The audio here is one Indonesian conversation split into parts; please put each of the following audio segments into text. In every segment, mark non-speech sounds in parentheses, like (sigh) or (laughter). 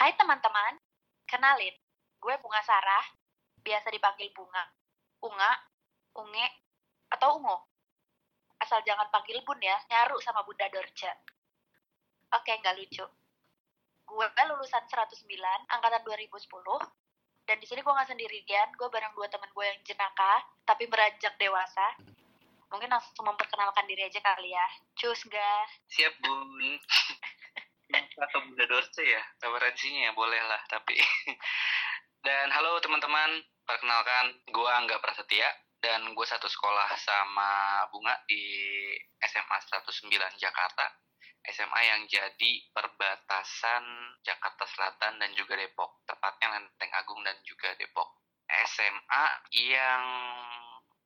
Hai teman-teman, kenalin, gue Bunga Sarah, biasa dipanggil Bunga, Unga, Unge, atau Ungo. Asal jangan panggil Bun ya, nyaru sama Bunda Dorja. Oke, nggak lucu. Gue lulusan 109, angkatan 2010, dan di sini gue nggak sendirian, gue bareng dua teman gue yang jenaka, tapi beranjak dewasa. Mungkin langsung memperkenalkan diri aja kali ya. Cus, gak? Siap, Bun. (laughs) Atau Bunda Dorce ya, referensinya ya boleh lah, tapi. (laughs) dan halo teman-teman, perkenalkan gue Angga Prasetya, dan gue satu sekolah sama Bunga di SMA 109 Jakarta. SMA yang jadi perbatasan Jakarta Selatan dan juga Depok, tepatnya Lenteng Agung dan juga Depok. SMA yang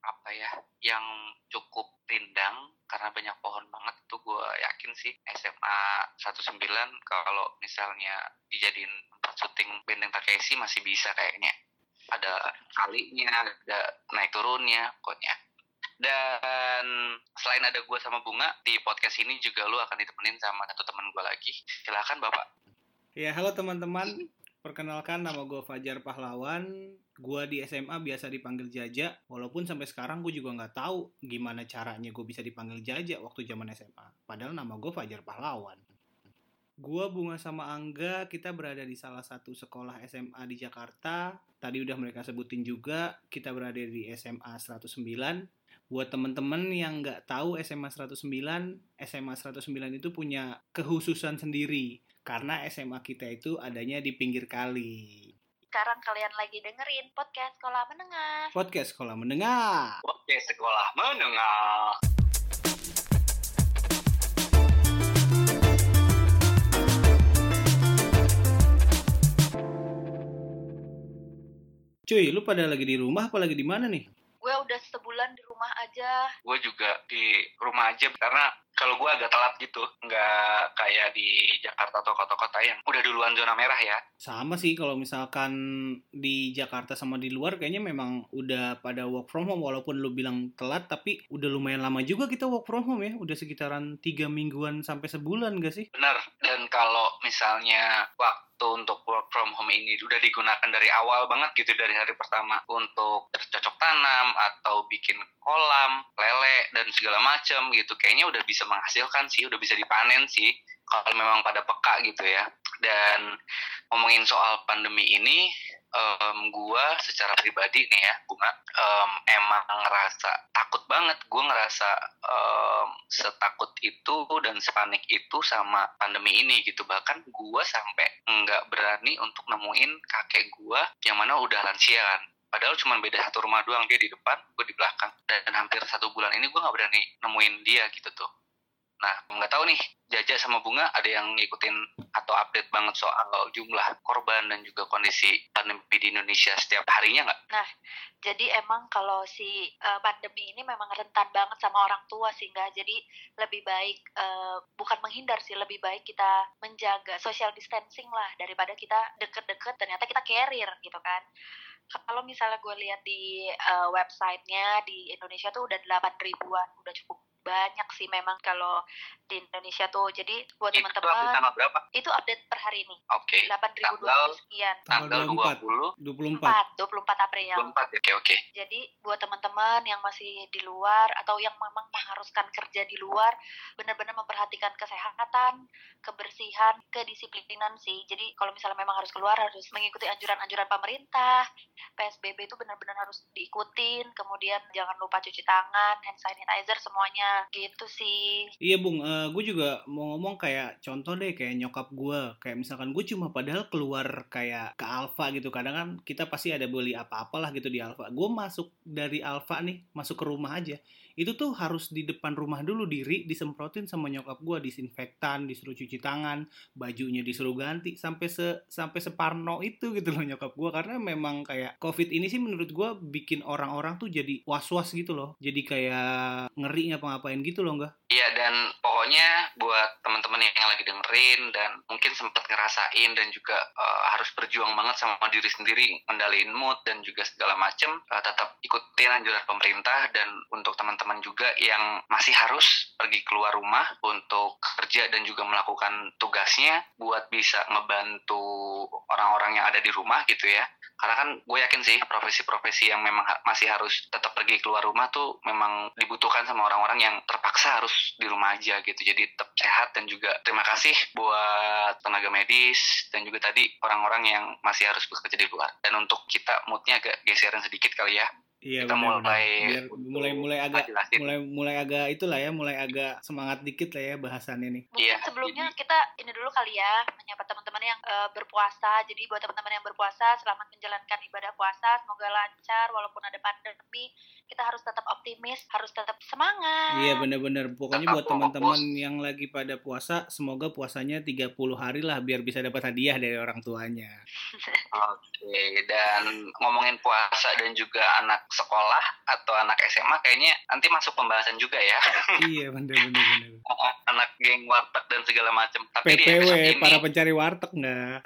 apa ya yang cukup rindang karena banyak pohon banget itu gue yakin sih SMA 19 kalau misalnya dijadiin tempat syuting Benteng Takeshi masih bisa kayaknya. Ada kalinya ada naik turunnya pokoknya. Dan selain ada gue sama Bunga di podcast ini juga lu akan ditemenin sama satu teman gue lagi. Silakan bapak. Ya, halo teman-teman. Perkenalkan nama gue Fajar Pahlawan. Gue di SMA biasa dipanggil Jaja. Walaupun sampai sekarang gue juga nggak tahu gimana caranya gue bisa dipanggil Jaja waktu zaman SMA. Padahal nama gue Fajar Pahlawan. Gue Bunga sama Angga, kita berada di salah satu sekolah SMA di Jakarta. Tadi udah mereka sebutin juga, kita berada di SMA 109. Buat temen-temen yang nggak tahu SMA 109, SMA 109 itu punya kekhususan sendiri. Karena SMA kita itu adanya di pinggir kali. Sekarang kalian lagi dengerin podcast Sekolah Menengah. Podcast Sekolah Menengah. oke sekolah menengah Cuy, lu pada lagi di rumah apa lagi di mana nih? Gue udah sebulan di rumah aja. gue juga di rumah aja karena kalau gue agak telat gitu nggak kayak di Jakarta atau kota-kota yang udah duluan zona merah ya Sama sih kalau misalkan di Jakarta sama di luar kayaknya memang udah pada work from home walaupun lu bilang telat tapi udah lumayan lama juga kita work from home ya. Udah sekitaran tiga mingguan sampai sebulan gak sih? benar dan kalau misalnya waktu untuk work from home ini udah digunakan dari awal banget gitu dari hari pertama untuk bercocok tanam atau bikin kolam lele dan segala macam gitu. Kayaknya udah bisa menghasilkan sih udah bisa dipanen sih kalau memang pada peka gitu ya. Dan ngomongin soal pandemi ini em, gua secara pribadi nih ya bunga em, emang ngerasa takut banget. Gue ngerasa em, setakut itu dan sepanik itu sama pandemi ini gitu. Bahkan gua sampai nggak berani untuk nemuin kakek gua yang mana udah lansia kan. Padahal cuma beda satu rumah doang dia di depan gue di belakang. Dan, hampir satu bulan ini gue nggak berani nemuin dia gitu tuh. Nah nggak tahu nih Jaja sama Bunga ada yang ngikutin atau update banget soal jumlah korban dan juga kondisi pandemi di Indonesia setiap harinya nggak? Jadi emang kalau si eh, pandemi ini memang rentan banget sama orang tua sih nggak. Jadi lebih baik eh, bukan menghindar sih, lebih baik kita menjaga social distancing lah daripada kita deket-deket ternyata kita carrier gitu kan. Kalau misalnya gue lihat di eh, websitenya di Indonesia tuh udah 8 ribuan, udah cukup banyak sih memang kalau di Indonesia tuh. Jadi buat Itu teman-teman tanggal berapa? itu update per hari ini Oke. 8.020 Tanggal- sekian. Tanggal 24. 20 24. 4, 24 April. 24 ya. Oke oke. Jadi buat teman-teman yang masih di luar atau yang memang mengharuskan kerja di luar, benar-benar memperhatikan kesehatan, kebersihan, kedisiplinan sih. Jadi kalau misalnya memang harus keluar harus mengikuti anjuran-anjuran pemerintah. PSBB itu benar-benar harus diikutin. Kemudian jangan lupa cuci tangan, hand sanitizer semuanya. Gitu sih. Iya bung, gue juga mau ngomong kayak contoh deh kayak nyokap gue, kayak misalkan gue cuma padahal keluar kayak ke Alfa gitu, kadang kan kita pasti ada beli apa-apalah gitu di Alfa. Gue masuk dari Alfa nih, masuk ke rumah aja, itu tuh harus di depan rumah dulu diri disemprotin sama nyokap gue disinfektan, disuruh cuci tangan, bajunya disuruh ganti sampai se sampai separno itu gitu loh nyokap gue karena memang kayak covid ini sih menurut gue bikin orang-orang tuh jadi was-was gitu loh, jadi kayak ngeri ngapa-ngapain gitu loh enggak? Iya dan pokoknya buat teman-teman yang lagi dengerin dan mungkin sempat ngerasain dan juga eh, harus berjuang banget sama diri sendiri, ngendaliin mood dan juga segala macem, eh, tetap ikutin anjuran pemerintah dan untuk teman-teman teman-teman juga yang masih harus pergi keluar rumah untuk kerja dan juga melakukan tugasnya buat bisa ngebantu orang-orang yang ada di rumah gitu ya. Karena kan gue yakin sih profesi-profesi yang memang ha- masih harus tetap pergi keluar rumah tuh memang dibutuhkan sama orang-orang yang terpaksa harus di rumah aja gitu. Jadi tetap sehat dan juga terima kasih buat tenaga medis dan juga tadi orang-orang yang masih harus bekerja di luar. Dan untuk kita moodnya agak geseran sedikit kali ya Iya kita benar. mulai Biar mulai mulai agak jelasin. mulai mulai agak itulah ya, mulai agak semangat dikit lah ya bahasannya nih. Mungkin Iya, sebelumnya kita ini dulu kali ya menyapa teman-teman yang eh, berpuasa. Jadi buat teman-teman yang berpuasa, selamat menjalankan ibadah puasa. Semoga lancar walaupun ada pandemi. Kita harus tetap optimis, harus tetap semangat. Iya benar-benar. Pokoknya Tetap buat teman-teman yang lagi pada puasa, semoga puasanya 30 hari lah biar bisa dapat hadiah dari orang tuanya. (laughs) Oke, dan ngomongin puasa dan juga anak sekolah atau anak SMA kayaknya nanti masuk pembahasan juga ya. (laughs) iya benar benar benar. anak geng warteg dan segala macam. Tapi di PPW episode ini, para pencari warteg nggak?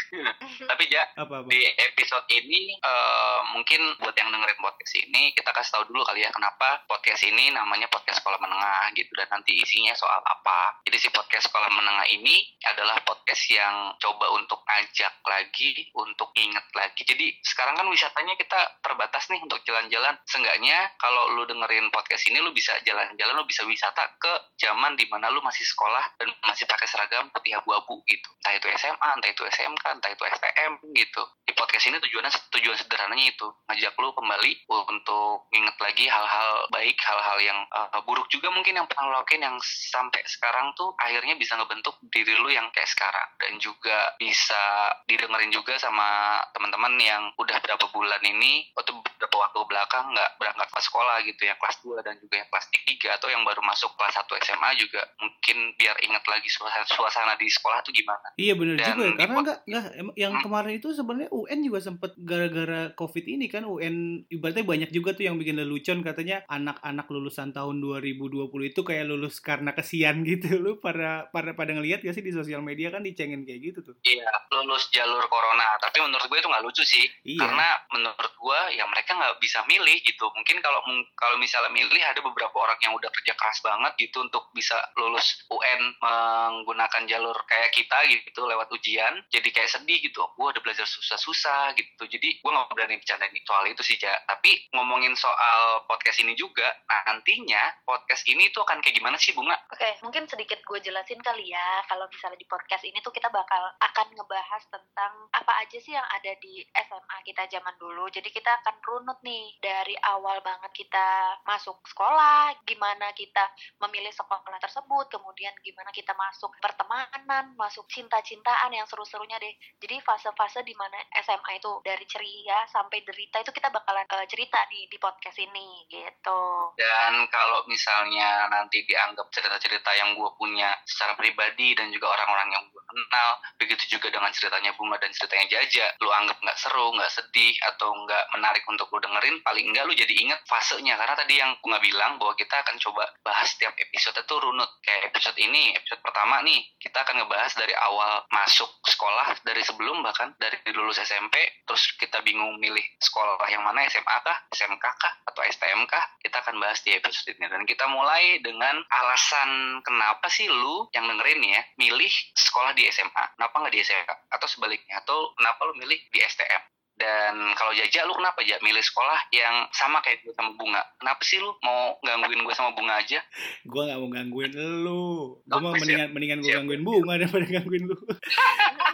(laughs) tapi ya Apa apa? di episode ini eh, mungkin buat yang dengerin podcast ini kita kasih tahu dulu kali ya kenapa podcast ini namanya podcast sekolah menengah gitu dan nanti isinya soal apa. Jadi si podcast sekolah menengah ini adalah podcast yang coba untuk ngajak lagi, untuk inget lagi. Jadi sekarang kan wisatanya kita terbatas nih untuk jalan-jalan. Seenggaknya kalau lu dengerin podcast ini lu bisa jalan-jalan, lu bisa wisata ke zaman di mana lu masih sekolah dan masih pakai seragam putih abu-abu gitu. Entah itu SMA, entah itu SMK, entah itu STM gitu. Di podcast ini tujuannya tujuan sederhananya itu ngajak lu kembali untuk inget lagi hal-hal baik, hal-hal yang uh, buruk juga mungkin yang pernah lo lakuin yang sampai sekarang tuh akhirnya bisa ngebentuk diri lu yang kayak sekarang dan juga bisa didengerin juga sama teman-teman yang udah berapa bulan ini atau beberapa waktu belakang nggak berangkat ke sekolah gitu yang kelas 2 dan juga yang kelas 3 atau yang baru masuk kelas 1 SMA juga mungkin biar inget lagi suasana, suasana di sekolah tuh gimana Iya benar Dan juga ya. Karena enggak em- yang Hmm. kemarin itu sebenarnya UN juga sempet gara-gara Covid ini kan UN ibaratnya banyak juga tuh yang bikin lelucon katanya anak-anak lulusan tahun 2020 itu kayak lulus karena kesian (laughs) gitu. Lu pada pada pada ngelihat gak sih di sosial media kan dicengin kayak gitu tuh. Iya, lulus jalur corona. Tapi menurut gue itu nggak lucu sih. Iya. Karena menurut gue ya mereka nggak bisa milih gitu. Mungkin kalau kalau misalnya milih ada beberapa orang yang udah kerja keras banget gitu untuk bisa lulus UN menggunakan jalur kayak kita gitu lewat ujian. Jadi kayak sedih gitu. Gue udah belajar susah-susah gitu. Jadi gue nggak berani bercandain soal itu sih, Ja. Tapi ngomongin soal podcast ini juga, nantinya podcast ini tuh akan kayak gimana sih, Bunga? Oke, mungkin sedikit gue jelasin kali ya. Kalau misalnya di podcast ini tuh kita bakal akan ngebahas tentang apa aja sih yang ada di SMA kita zaman dulu. Jadi kita akan runut nih dari awal banget kita masuk sekolah, gimana kita memilih sekolah tersebut, kemudian gimana kita masuk pertemanan, masuk cinta-cintaan yang seru-serunya deh. Jadi fase-fase di mana SMA itu dari ceria sampai derita itu kita bakalan eh, cerita nih di podcast ini gitu. Dan kalau misalnya nanti dianggap cerita-cerita yang gue punya secara pribadi dan juga orang-orang yang gue kenal, begitu juga dengan ceritanya Bunga dan ceritanya Jaja, lu anggap nggak seru, nggak sedih, atau nggak menarik untuk lu dengerin, paling enggak lu jadi inget fasenya. Karena tadi yang Bunga bilang bahwa kita akan coba bahas setiap episode itu runut. Kayak episode ini, episode pertama nih, kita akan ngebahas dari awal masuk sekolah, dari sebelum bahkan dari lulus SMP, terus kita bingung milih sekolah yang mana, SMA kah, SMK kah, atau STM kah, kita akan bahas di episode ini. Dan kita mulai dengan alasan kenapa sih lu yang dengerin nih ya, milih sekolah di SMA, kenapa nggak di SMK, atau sebaliknya, atau kenapa lu milih di STM. Dan kalau Jaja, lu kenapa aja milih sekolah yang sama kayak gue sama Bunga? Kenapa sih lu mau gangguin gue sama Bunga aja? Gua nggak mau gangguin lu. Gua Oh, siap. mendingan mendingan gua Siap. gangguin bunga daripada gangguin lu. (laughs)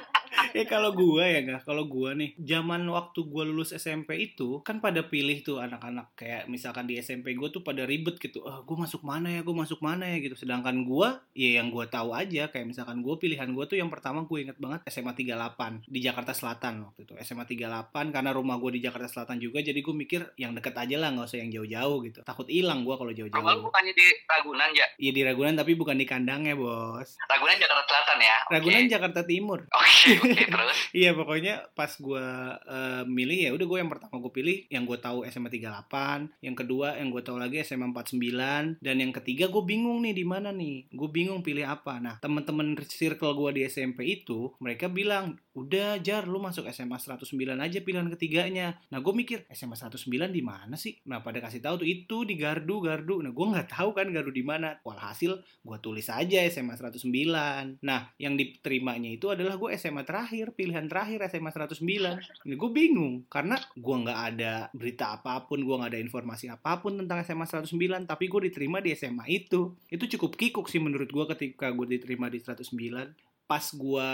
ya kalau gua ya nggak kalau gua nih zaman waktu gua lulus SMP itu kan pada pilih tuh anak-anak. Kayak misalkan di SMP gua tuh pada ribet gitu. Ah gua masuk mana ya? Gua masuk mana ya? gitu. Sedangkan gua ya yang gua tahu aja kayak misalkan gua pilihan gua tuh yang pertama gue inget banget SMA 38 di Jakarta Selatan waktu itu. SMA 38 karena rumah gua di Jakarta Selatan juga jadi gua mikir yang deket aja lah nggak usah yang jauh-jauh gitu. Takut hilang gua kalau Awal jauh-jauh bukannya di Ragunan ya? Iya di Ragunan tapi bukan di kandangnya bos. Ragunan Jakarta Selatan ya? Ragunan Jakarta Timur. Oke, oke, (laughs) terus? Iya pokoknya pas gua eh, milih ya udah gue yang pertama gue pilih yang gue tahu SMA 38, yang kedua yang gue tahu lagi SMA 49 dan yang ketiga gue bingung nih di mana nih. Gue bingung pilih apa. Nah, teman-teman circle gue di SMP itu mereka bilang udah jar lu masuk SMA 109 aja pilihan ketiganya. Nah gue mikir SMA 109 di mana sih? Nah pada kasih tahu tuh? Itu di Gardu Gardu. Nah gue nggak tahu kan Gardu di mana. Walhasil gue tulis aja SMA 109 nah yang diterimanya itu adalah gue SMA terakhir pilihan terakhir SMA 109 ini gue bingung karena gue nggak ada berita apa pun gue nggak ada informasi apa pun tentang SMA 109 tapi gue diterima di SMA itu. Itu cukup kikuk sih menurut gue ketika gue diterima di 109 pas gua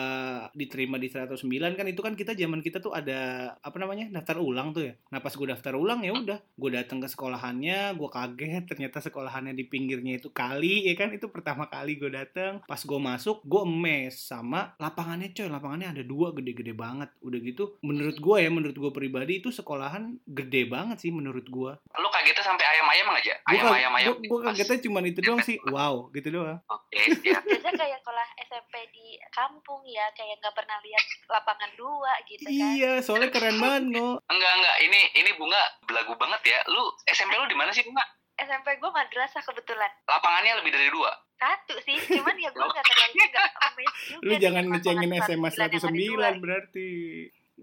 diterima di 109 kan itu kan kita zaman kita tuh ada apa namanya daftar ulang tuh ya. Nah pas gua daftar ulang ya udah gua datang ke sekolahannya gua kaget ternyata sekolahannya di pinggirnya itu kali ya kan? Itu pertama kali gua datang pas gua masuk gua emes sama lapangannya coy. Lapangannya ada dua gede-gede banget. Udah gitu menurut gua ya menurut gua pribadi itu sekolahan gede banget sih menurut gua. Lu kagetnya sampai ayam-ayam aja? gua, ka- Ayam-ayam-ayam. gua, gua kagetnya cuma itu doang sih. (laughs) Wow gitu doang. Oke, ya. Jaja kayak sekolah SMP di kampung ya kayak nggak pernah lihat lapangan dua gitu kan iya soalnya keren banget no (laughs) Enggak, enggak. Ini ini Bunga belagu banget ya. Lu SMP lu di mana sih, Bunga? SMP gue madrasah kebetulan Lapangannya lebih dari dua. satu sih cuman ya gue nggak terlalu nggak (laughs) juga lu jangan ngecengin SMA 109 yang ada dua. 109 berarti.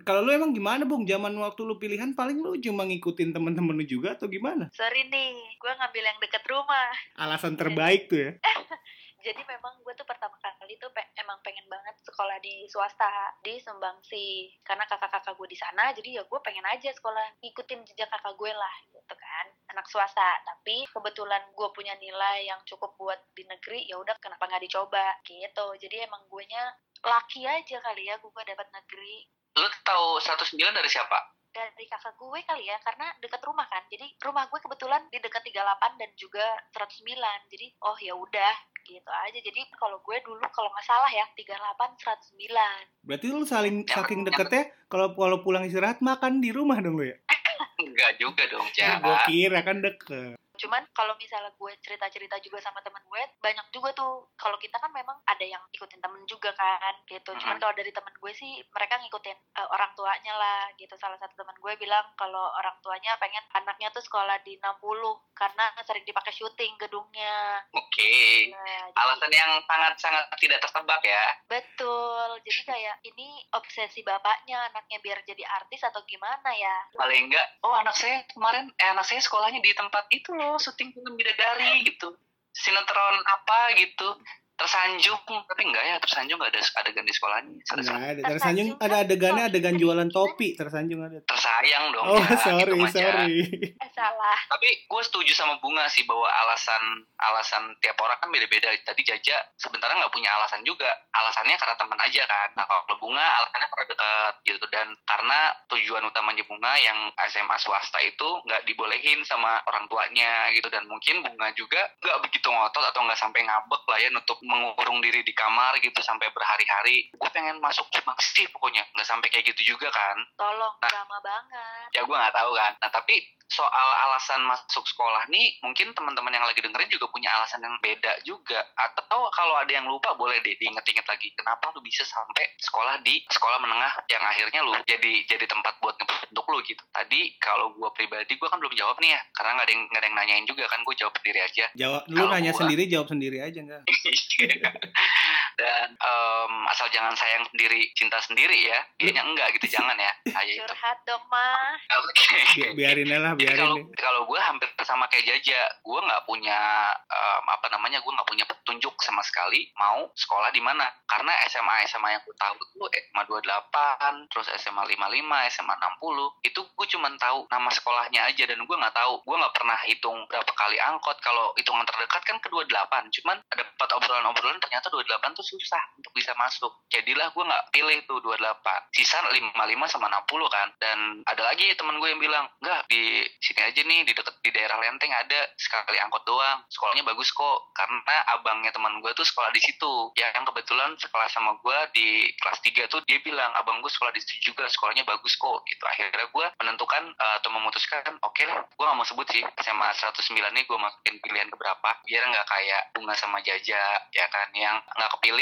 Kalau lu emang gimana, Bung? Zaman waktu lu pilihan paling lu cuma ngikutin temen-temen lu juga atau gimana? sorry nih gue ngambil yang deket rumah Alasan terbaik tuh ya. (laughs) jadi memang gue tuh pertama kali tuh pe- emang pengen banget sekolah di swasta di Sumbangsi karena kakak-kakak gue di sana jadi ya gue pengen aja sekolah ngikutin jejak kakak gue lah gitu kan. Anak swasta. Tapi kebetulan gue punya nilai yang cukup buat di negeri ya udah kenapa nggak dicoba gitu. Jadi emang gue nya laki aja kali ya gue dapat negeri. Lu tahu 109 dari siapa? dari kakak gue kali ya karena dekat rumah kan. Jadi rumah gue kebetulan di dekat 38 dan juga 109 jadi oh ya udah gitu aja jadi kalau gue dulu kalau nggak salah ya 38 109 Berarti lu saling saking deketnya kalau kalau pulang istirahat makan di rumah dong lu ya? (laughs) Enggak juga dong, Ya, Cak. gua kira kan deket. Cuman kalau misalnya gue cerita-cerita juga sama teman gue banyak juga tuh. Kalau kita kan memang ada yang ikutin temen juga kan gitu. Cuman kalau dari temen gue sih mereka ngikutin eh, orang tuanya lah gitu. Salah satu teman gue bilang kalau orang tuanya pengen anaknya tuh sekolah di 60 karena sering dipakai syuting gedungnya. Oke. Nah, jadi- Alasan yang sangat-sangat tidak tertebak ya. betul. Jadi kayak ini obsesi bapaknya anaknya biar jadi artis atau gimana ya? Paling enggak, oh anak saya kemarin, eh anak saya sekolahnya di tempat itu loh, syuting film bidadari gitu. Sinetron apa gitu. Tersanjung, tapi enggak ya, tersanjung enggak ada adegan di sekolahnya. Tersanjung. ada. Tersanjung ada adegannya adegan jualan topi, tersanjung ada. Tersayang dong. Oh, ya, sorry, gitu, sorry. eh salah Tapi gue setuju sama Bunga sih bahwa alasan alasan tiap orang kan beda-beda. Tadi Jaja sebenarnya nggak punya alasan juga. Alasannya karena teman aja kan. Nah kalau Bunga alasannya karena dekat gitu dan karena tujuan utamanya Bunga yang SMA swasta itu nggak dibolehin sama orang tuanya gitu dan mungkin Bunga juga nggak begitu ngotot atau nggak sampai ngabek lah ya untuk mengurung diri di kamar gitu sampai berhari-hari. Gue pengen masuk sih pokoknya. Nggak sampai kayak gitu juga kan. Tolong Nah. drama banget. ya gue nggak tahu kan. Nah tapi soal alasan masuk sekolah nih mungkin teman-teman yang lagi dengerin juga punya alasan yang beda juga. Atau kalau ada yang lupa boleh deh diinget-inget lagi. Kenapa lu bisa sampai sekolah di sekolah menengah yang akhirnya lu jadi jadi tempat buat ngebentuk lu gitu? Tadi kalau gue pribadi gue kan belum jawab nih ya. Karena nggak ada yang nggak ada yang nanyain juga kan gue jawab sendiri aja. Jawab lu Kalau nanya gua- sendiri jawab sendiri aja enggak? (laughs) yeah. (laughs) dan em, asal jangan sayang sendiri cinta sendiri ya. Dianya enggak gitu jangan ya. (laughs) Aja itu. Curhat dong mah oke. Bi- biarin aja lah, biarin kalau kalau gue hampir sama kayak Jaja, gue nggak punya em, apa namanya, gue nggak punya petunjuk sama sekali mau sekolah di mana. Karena SMA SMA yang gue tahu itu SMA 28, terus SMA 55, SMA 60, itu gue cuma tahu nama sekolahnya aja dan gue nggak tahu, gue nggak pernah hitung berapa kali angkot. Kalau hitungan terdekat kan ke 28, cuman ada dapat obrolan-obrolan ternyata 28 tuh susah untuk bisa masuk. Jadilah gue nggak pilih tuh 28. Sisa 55 sama 60 kan. Dan ada lagi temen gue yang bilang, enggak di sini aja nih di deket di daerah Lenteng ada sekali angkot doang. Sekolahnya bagus kok karena abangnya teman gue tuh sekolah di situ. Ya yang kebetulan sekelas sama gue di kelas 3 tuh dia bilang abang gue sekolah di situ juga sekolahnya bagus kok gitu. Akhirnya gue menentukan eh, atau memutuskan oke lah gue gak mau sebut sih SMA 109 ini gue masukin pilihan keberapa biar nggak kayak bunga sama jaja ya kan yang nggak kepilih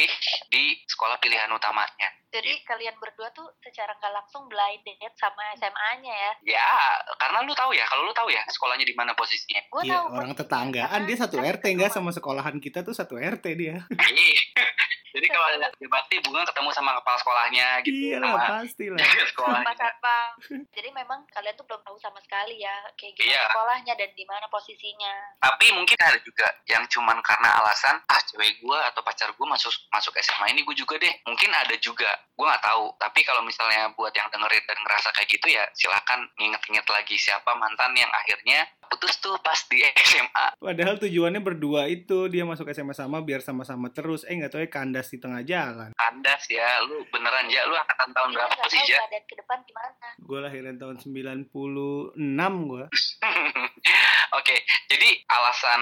di sekolah pilihan utamanya. Jadi kalian berdua tuh secara nggak langsung blind date sama SMA-nya ya Ya, karena lu tahu ya, kalau lu tahu ya sekolahnya di mana posisinya. gue Iya, tahu orang tetanggaan dia satu kan RT enggak sama sekolahan kita tuh satu RT dia. Iya. (laughs) Jadi kalau ada bakti bunga ketemu sama kepala sekolahnya gitu. Iya lah, (laughs) sama pasti lah. sekolahnya. Mas Satpam. Jadi memang kalian tuh belum tahu sama sekali ya kayak gimana Iya. sekolahnya dan di mana posisinya. Tapi mungkin ada juga yang cuman karena alasan ah cewek gue atau pacar gue masuk masuk SMA ini gue juga deh. Mungkin ada juga. Gue nggak tahu. Tapi kalau misalnya buat yang dengerin dan ngerasa kayak gitu ya silakan nginget-nginget lagi siapa mantan yang akhirnya putus tuh pas di SMA. Padahal tujuannya berdua itu dia masuk SMA sama biar sama-sama terus. Eh nggak tahu ya kandas di tengah jalan. Kandas ya, lu beneran ya, lu angkatan tahun Kita berapa sih ya? ke depan gimana. Gue lahiran tahun 96 gue. (laughs) Oke, jadi alasan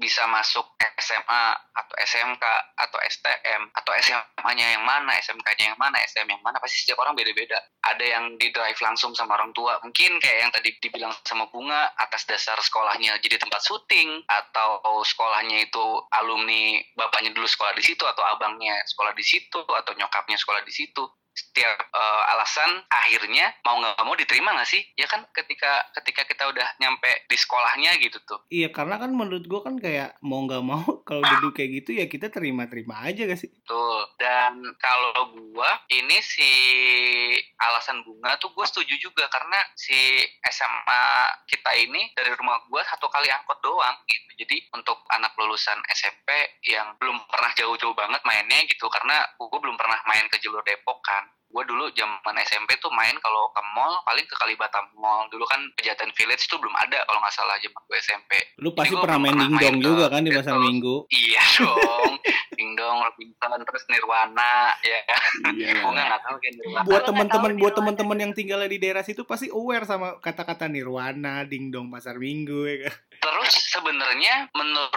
bisa masuk SMA atau SMK atau STM atau SMA-nya yang mana, SMK-nya yang mana, STM yang mana pasti setiap orang beda-beda. Ada yang di drive langsung sama orang tua, mungkin kayak yang tadi dibilang sama Bunga atas dasar sekolahnya. Jadi tempat syuting atau sekolahnya itu alumni bapaknya dulu sekolah di situ atau abangnya sekolah di situ atau nyokapnya sekolah di situ setiap eh, alasan akhirnya mau nggak mau diterima nggak sih ya kan ketika ketika kita udah nyampe di sekolahnya gitu tuh Iya karena kan menurut gue kan kayak mau nggak mau (laughs) kalau duduk kayak gitu ya kita terima-terima aja gak sih? Betul. Dan kalau gua ini si alasan bunga tuh gue setuju juga karena si SMA kita ini dari rumah gua satu kali angkot doang gitu. Jadi untuk anak lulusan SMP yang belum pernah jauh-jauh banget mainnya gitu karena gue belum pernah main ke jalur Depok kan. Gue dulu zaman SMP tuh main kalau ke mall paling ke Kalibata Mall. Dulu kan Pejaten Village tuh belum ada kalau nggak salah zaman gue SMP. Lu pasti gua pernah main dingdong juga kan di pasar minggu? Iya (laughs) dong, Dingdong, Robinson, terus Nirwana, ya Iya. Bunga nggak tahu kan Nirwana. Buat teman-teman buat teman-teman yang tinggal di daerah situ pasti aware sama kata-kata Nirwana, dingdong pasar minggu ya kan? Terus sebenarnya menurut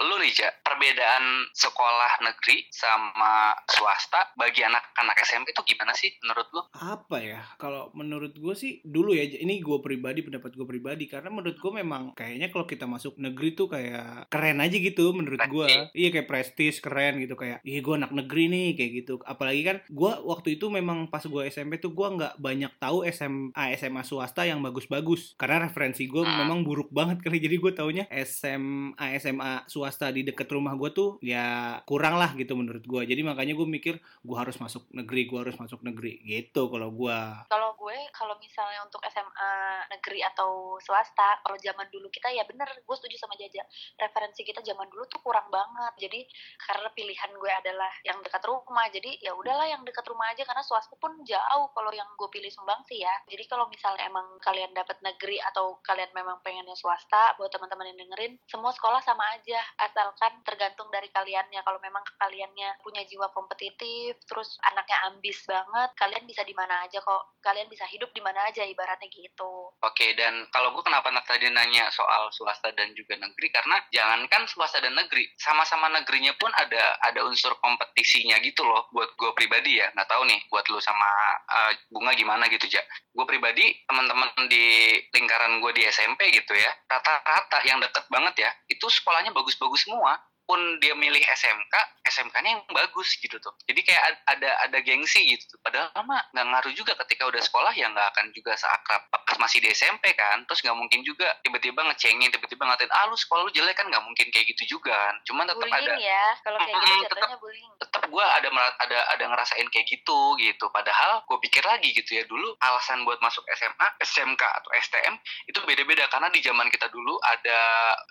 lu nih Ja, perbedaan sekolah negeri sama swasta bagi anak-anak SMP itu gimana sih menurut lu? apa ya? Kalau menurut gue sih dulu ya ini gue pribadi pendapat gue pribadi karena menurut gue memang kayaknya kalau kita masuk negeri tuh kayak keren aja gitu menurut gue iya kayak prestis keren gitu kayak iya gue anak negeri nih kayak gitu. Apalagi kan gue waktu itu memang pas gue SMP tuh gue nggak banyak tahu SMA SMA swasta yang bagus-bagus. Karena referensi gue Hmm. memang buruk banget kali jadi gue taunya SMA SMA swasta di deket rumah gue tuh ya kurang lah gitu menurut gue jadi makanya gue mikir gue harus masuk negeri gue harus masuk negeri gitu kalau gue Kalau gue, kalau misalnya untuk SMA negeri atau swasta, kalau zaman dulu kita ya bener, gue setuju sama Jaja. Referensi kita zaman dulu tuh kurang banget. Jadi karena pilihan gue adalah yang dekat rumah, jadi ya udahlah yang dekat rumah aja karena swasta pun jauh kalau yang gue pilih sumbang sih ya. Jadi kalau misalnya emang kalian dapat negeri atau kalian memang pengennya swasta, buat teman-teman yang dengerin, semua sekolah sama aja, asalkan tergantung dari kaliannya. Kalau memang kaliannya punya jiwa kompetitif, terus anaknya ambis banget, kalian bisa di mana aja kok. Kalian bisa hidup di mana aja ibaratnya gitu. Oke, dan kalau gue kenapa tadi nanya soal swasta dan juga negeri karena jangankan swasta dan negeri, sama-sama negerinya pun ada ada unsur kompetisinya gitu loh. Buat gue pribadi ya, nggak tahu nih buat lu sama uh, bunga gimana gitu ja. Gue pribadi teman-teman di lingkaran gue di SMP gitu ya, rata-rata yang deket banget ya, itu sekolahnya bagus-bagus semua pun dia milih SMK, SMK-nya yang bagus gitu tuh. Jadi kayak ad- ada ada gengsi gitu tuh. Padahal mah nggak ngaruh juga ketika udah sekolah ya nggak akan juga seakrab pas masih di SMP kan. Terus nggak mungkin juga tiba-tiba ngecengin, tiba-tiba ngatain, ah lu sekolah lu jelek kan nggak mungkin kayak gitu juga kan. Cuman tetap ada ya, kalau kayak gitu jatuhnya bullying. tetap gue ada ada ada ngerasain kayak gitu gitu padahal gue pikir lagi gitu ya dulu alasan buat masuk SMA SMK atau STM itu beda-beda karena di zaman kita dulu ada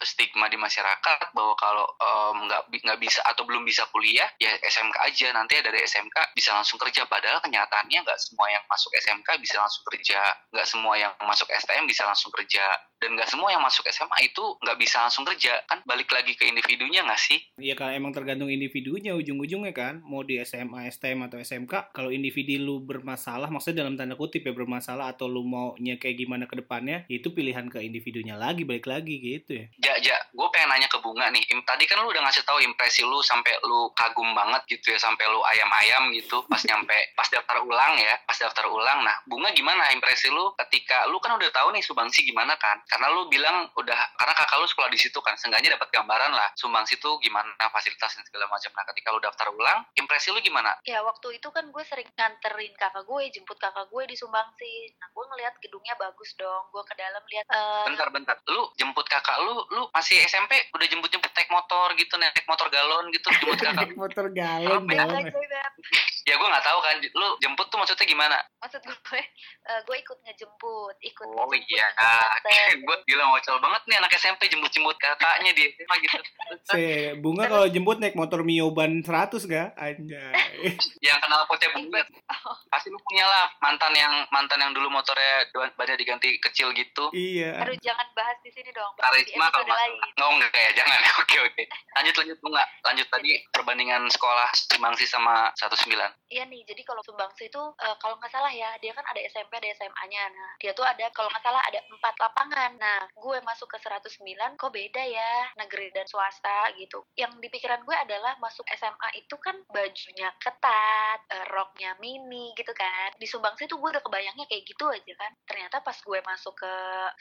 stigma di masyarakat bahwa kalau em, nggak nggak bisa atau belum bisa kuliah ya SMK aja. Nanti dari SMK bisa langsung kerja. Padahal kenyataannya nggak semua yang masuk SMK bisa langsung kerja. Nggak semua yang masuk STM bisa langsung kerja dan nggak semua yang masuk SMA itu nggak bisa langsung kerja kan balik lagi ke individunya nggak sih Ya kalau emang tergantung individunya ujung-ujungnya kan mau di SMA, STM atau SMK kalau individu lu bermasalah maksudnya dalam tanda kutip ya bermasalah atau lu maunya kayak gimana ke depannya ya itu pilihan ke individunya lagi balik lagi gitu ya. Ja, ja, gue pengen nanya ke Bunga nih. Tadi kan lu udah ngasih tahu impresi lu sampai lu kagum banget gitu ya, sampai lu ayam-ayam gitu pas nyampe pas daftar ulang ya, pas daftar ulang. Nah, Bunga gimana impresi lu ketika lu kan udah tahu nih Subangsi gimana kan? Karena lu bilang udah karena kakak lu sekolah di situ kan seenggaknya dapat gambaran lah sumbang situ gimana fasilitas dan segala macam nah ketika lu daftar ulang impresi lu gimana Ya waktu itu kan gue sering nganterin kakak gue, jemput kakak gue di Sumbangsi. Nah gue ngeliat gedungnya bagus dong. Gue ke dalam lihat eh, bentar-bentar lu jemput kakak lu lu masih SMP udah jemput-jemput naik motor gitu naik motor galon gitu jemput kakak (laughs) motor galon Apa ya? Ya gue nggak tahu kan lu jemput tuh maksudnya gimana Maksud gue, (laughs) eh, gue ikut ngejemput, ikut oh ngejemput, iya nganter. (laughs) gue gila ngocel banget nih anak SMP jemput-jemput kakaknya di SMA (laughs) gitu Se bunga kalau jemput naik motor Mio ban 100 ga? Anjay. yang kenal potnya bunga pasti lu punya lah mantan yang mantan yang dulu motornya bannya diganti kecil gitu iya. Aduh jangan bahas di sini dong. karisma kalau nggak lain. salah. nggak enggak ya jangan oke oke lanjut lanjut bunga lanjut tadi perbandingan sekolah Simangsi sama 19 Iya nih, jadi kalau Sumbangsi itu eh, kalau nggak salah ya, dia kan ada SMP, ada SMA-nya. Nah, dia tuh ada kalau nggak salah ada empat lapangan. Nah, gue masuk ke 109, kok beda ya negeri dan swasta gitu. Yang di pikiran gue adalah masuk SMA itu kan bajunya ketat, eh, roknya mini gitu kan. Di Sumbangsi tuh gue udah kebayangnya kayak gitu aja kan. Ternyata pas gue masuk ke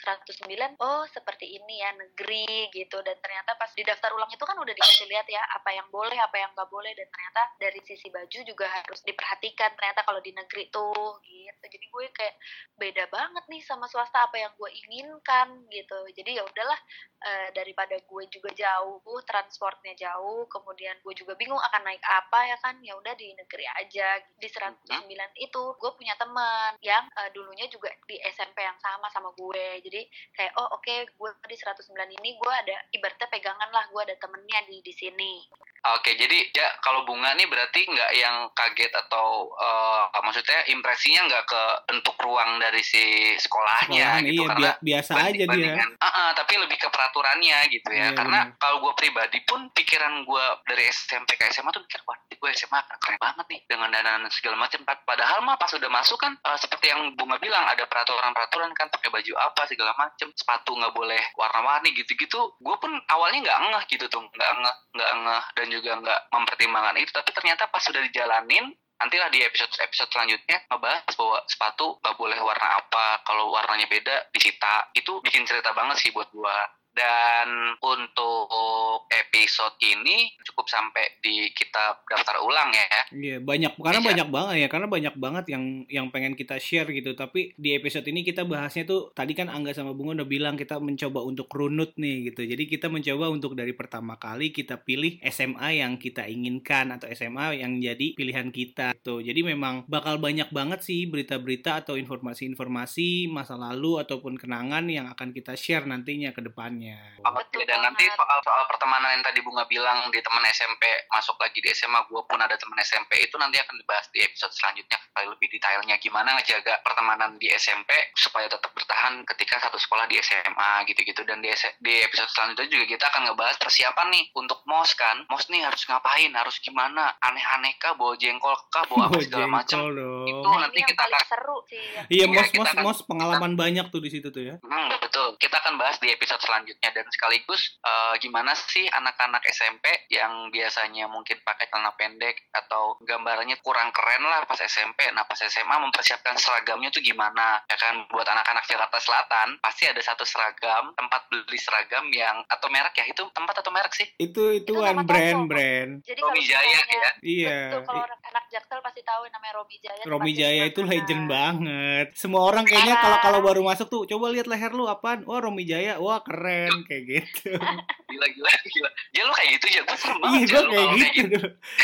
109, oh seperti ini ya negeri gitu. Dan ternyata pas di daftar ulang itu kan udah dikasih lihat ya apa yang boleh, apa yang nggak boleh. Dan ternyata dari sisi baju juga harus diperhatikan ternyata kalau di negeri tuh gitu. Jadi gue kayak beda banget nih sama swasta apa yang gue inginkan gitu. Jadi ya udahlah eh, daripada gue juga jauh transportnya jauh kemudian gue juga bingung akan naik apa ya kan? Ya udah di negeri aja di 109 itu gue punya teman yang eh, dulunya juga di SMP yang sama sama gue. Jadi kayak oh oke gue di 109 ini gue ada ibaratnya pegangan lah gue ada temennya di di sini Oke, jadi ya kalau bunga nih berarti nggak yang kaget atau eh, maksudnya impresinya nggak ke bentuk ruang dari si sekolahnya Sekolahan, gitu iya, karena bia- biasa aja dia. Ah, ah, tapi lebih ke peraturannya gitu ya. Iya, karena kalau gue pribadi pun pikiran gue dari SMP ke SMA tuh mikir wah gue SMA keren banget nih dengan danaan segala macam. Pad- Padahal mah pas udah masuk kan eh, seperti yang bunga bilang ada peraturan-peraturan kan pakai baju apa segala macam, sepatu nggak boleh warna-warni gitu-gitu. Gue pun awalnya nggak ngeh gitu tuh, nggak ngeh, nggak ngeh dan juga nggak mempertimbangkan itu. Tapi ternyata pas sudah dijalanin nantilah di episode episode selanjutnya ngebahas bahwa sepatu nggak boleh warna apa. Kalau warnanya beda disita. Itu bikin cerita banget sih buat gua dan untuk episode ini cukup sampai di kita daftar ulang ya Iya, banyak karena Iya. banyak banget ya, karena banyak banget yang yang pengen kita share gitu. Tapi di episode ini kita bahasnya tuh tadi kan Angga sama Bunga udah bilang kita mencoba untuk runut nih gitu. Jadi kita mencoba untuk dari pertama kali kita pilih SMA yang kita inginkan atau SMA yang jadi pilihan kita gitu. Jadi memang bakal banyak banget sih berita-berita atau informasi-informasi masa lalu ataupun kenangan yang akan kita share nantinya ke depannya. Betul dan nanti soal soal pertemanan yang tadi bunga bilang di teman SMP masuk lagi di SMA gue pun ada teman SMP itu nanti akan dibahas di episode selanjutnya kali lebih detailnya. Gimana ngejaga pertemanan di SMP supaya tetap bertahan ketika satu sekolah di SMA gitu-gitu. Dan di, di episode selanjutnya juga kita akan ngebahas persiapan nih untuk mos kan. Mos nih harus ngapain? Harus gimana? Aneh-aneh kah bawa jengkol kah bawa apa segala macam. Itu Nah, nanti kita akan- seru sih yang Iya, mos kita mos mos pengalaman banyak tuh di situ tuh ya. Hmm, betul. Kita akan bahas di episode selanjutnya dan sekaligus eh, gimana sih anak-anak SMP yang biasanya mungkin pakai celana pendek atau gambarannya kurang keren lah pas SMP. Nah, pas SMA mempersiapkan seragamnya tuh gimana? Ya kan buat anak-anak Jakarta Selatan pasti ada satu seragam, tempat beli seragam yang atau merek ya itu tempat atau merek sih? Itu Itu ituan nama brand brand. jadi Romi Jaya ya. Iya. Betul, kalau anak, anak Jaksel pasti tahu namanya Romi Jaya. Romi Jaya itu legend banget. Semua orang kayaknya kalau kalau baru masuk tuh coba lihat leher lu apaan? Wah, Romi Jaya. Wah, keren kayak gitu. (laughs) Gila gila gila. Ya lu kayak gitu ya, gue serem iya, banget gue ya lu kayak gitu.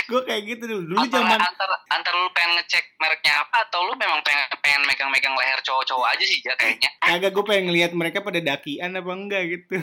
Gue kayak gitu dulu. Dulu zaman antara antara lu pengen ngecek mereknya apa atau lu memang pengen pengen megang-megang leher cowok-cowok aja sih ya kayaknya kagak gue pengen ngeliat mereka pada dakian apa enggak gitu.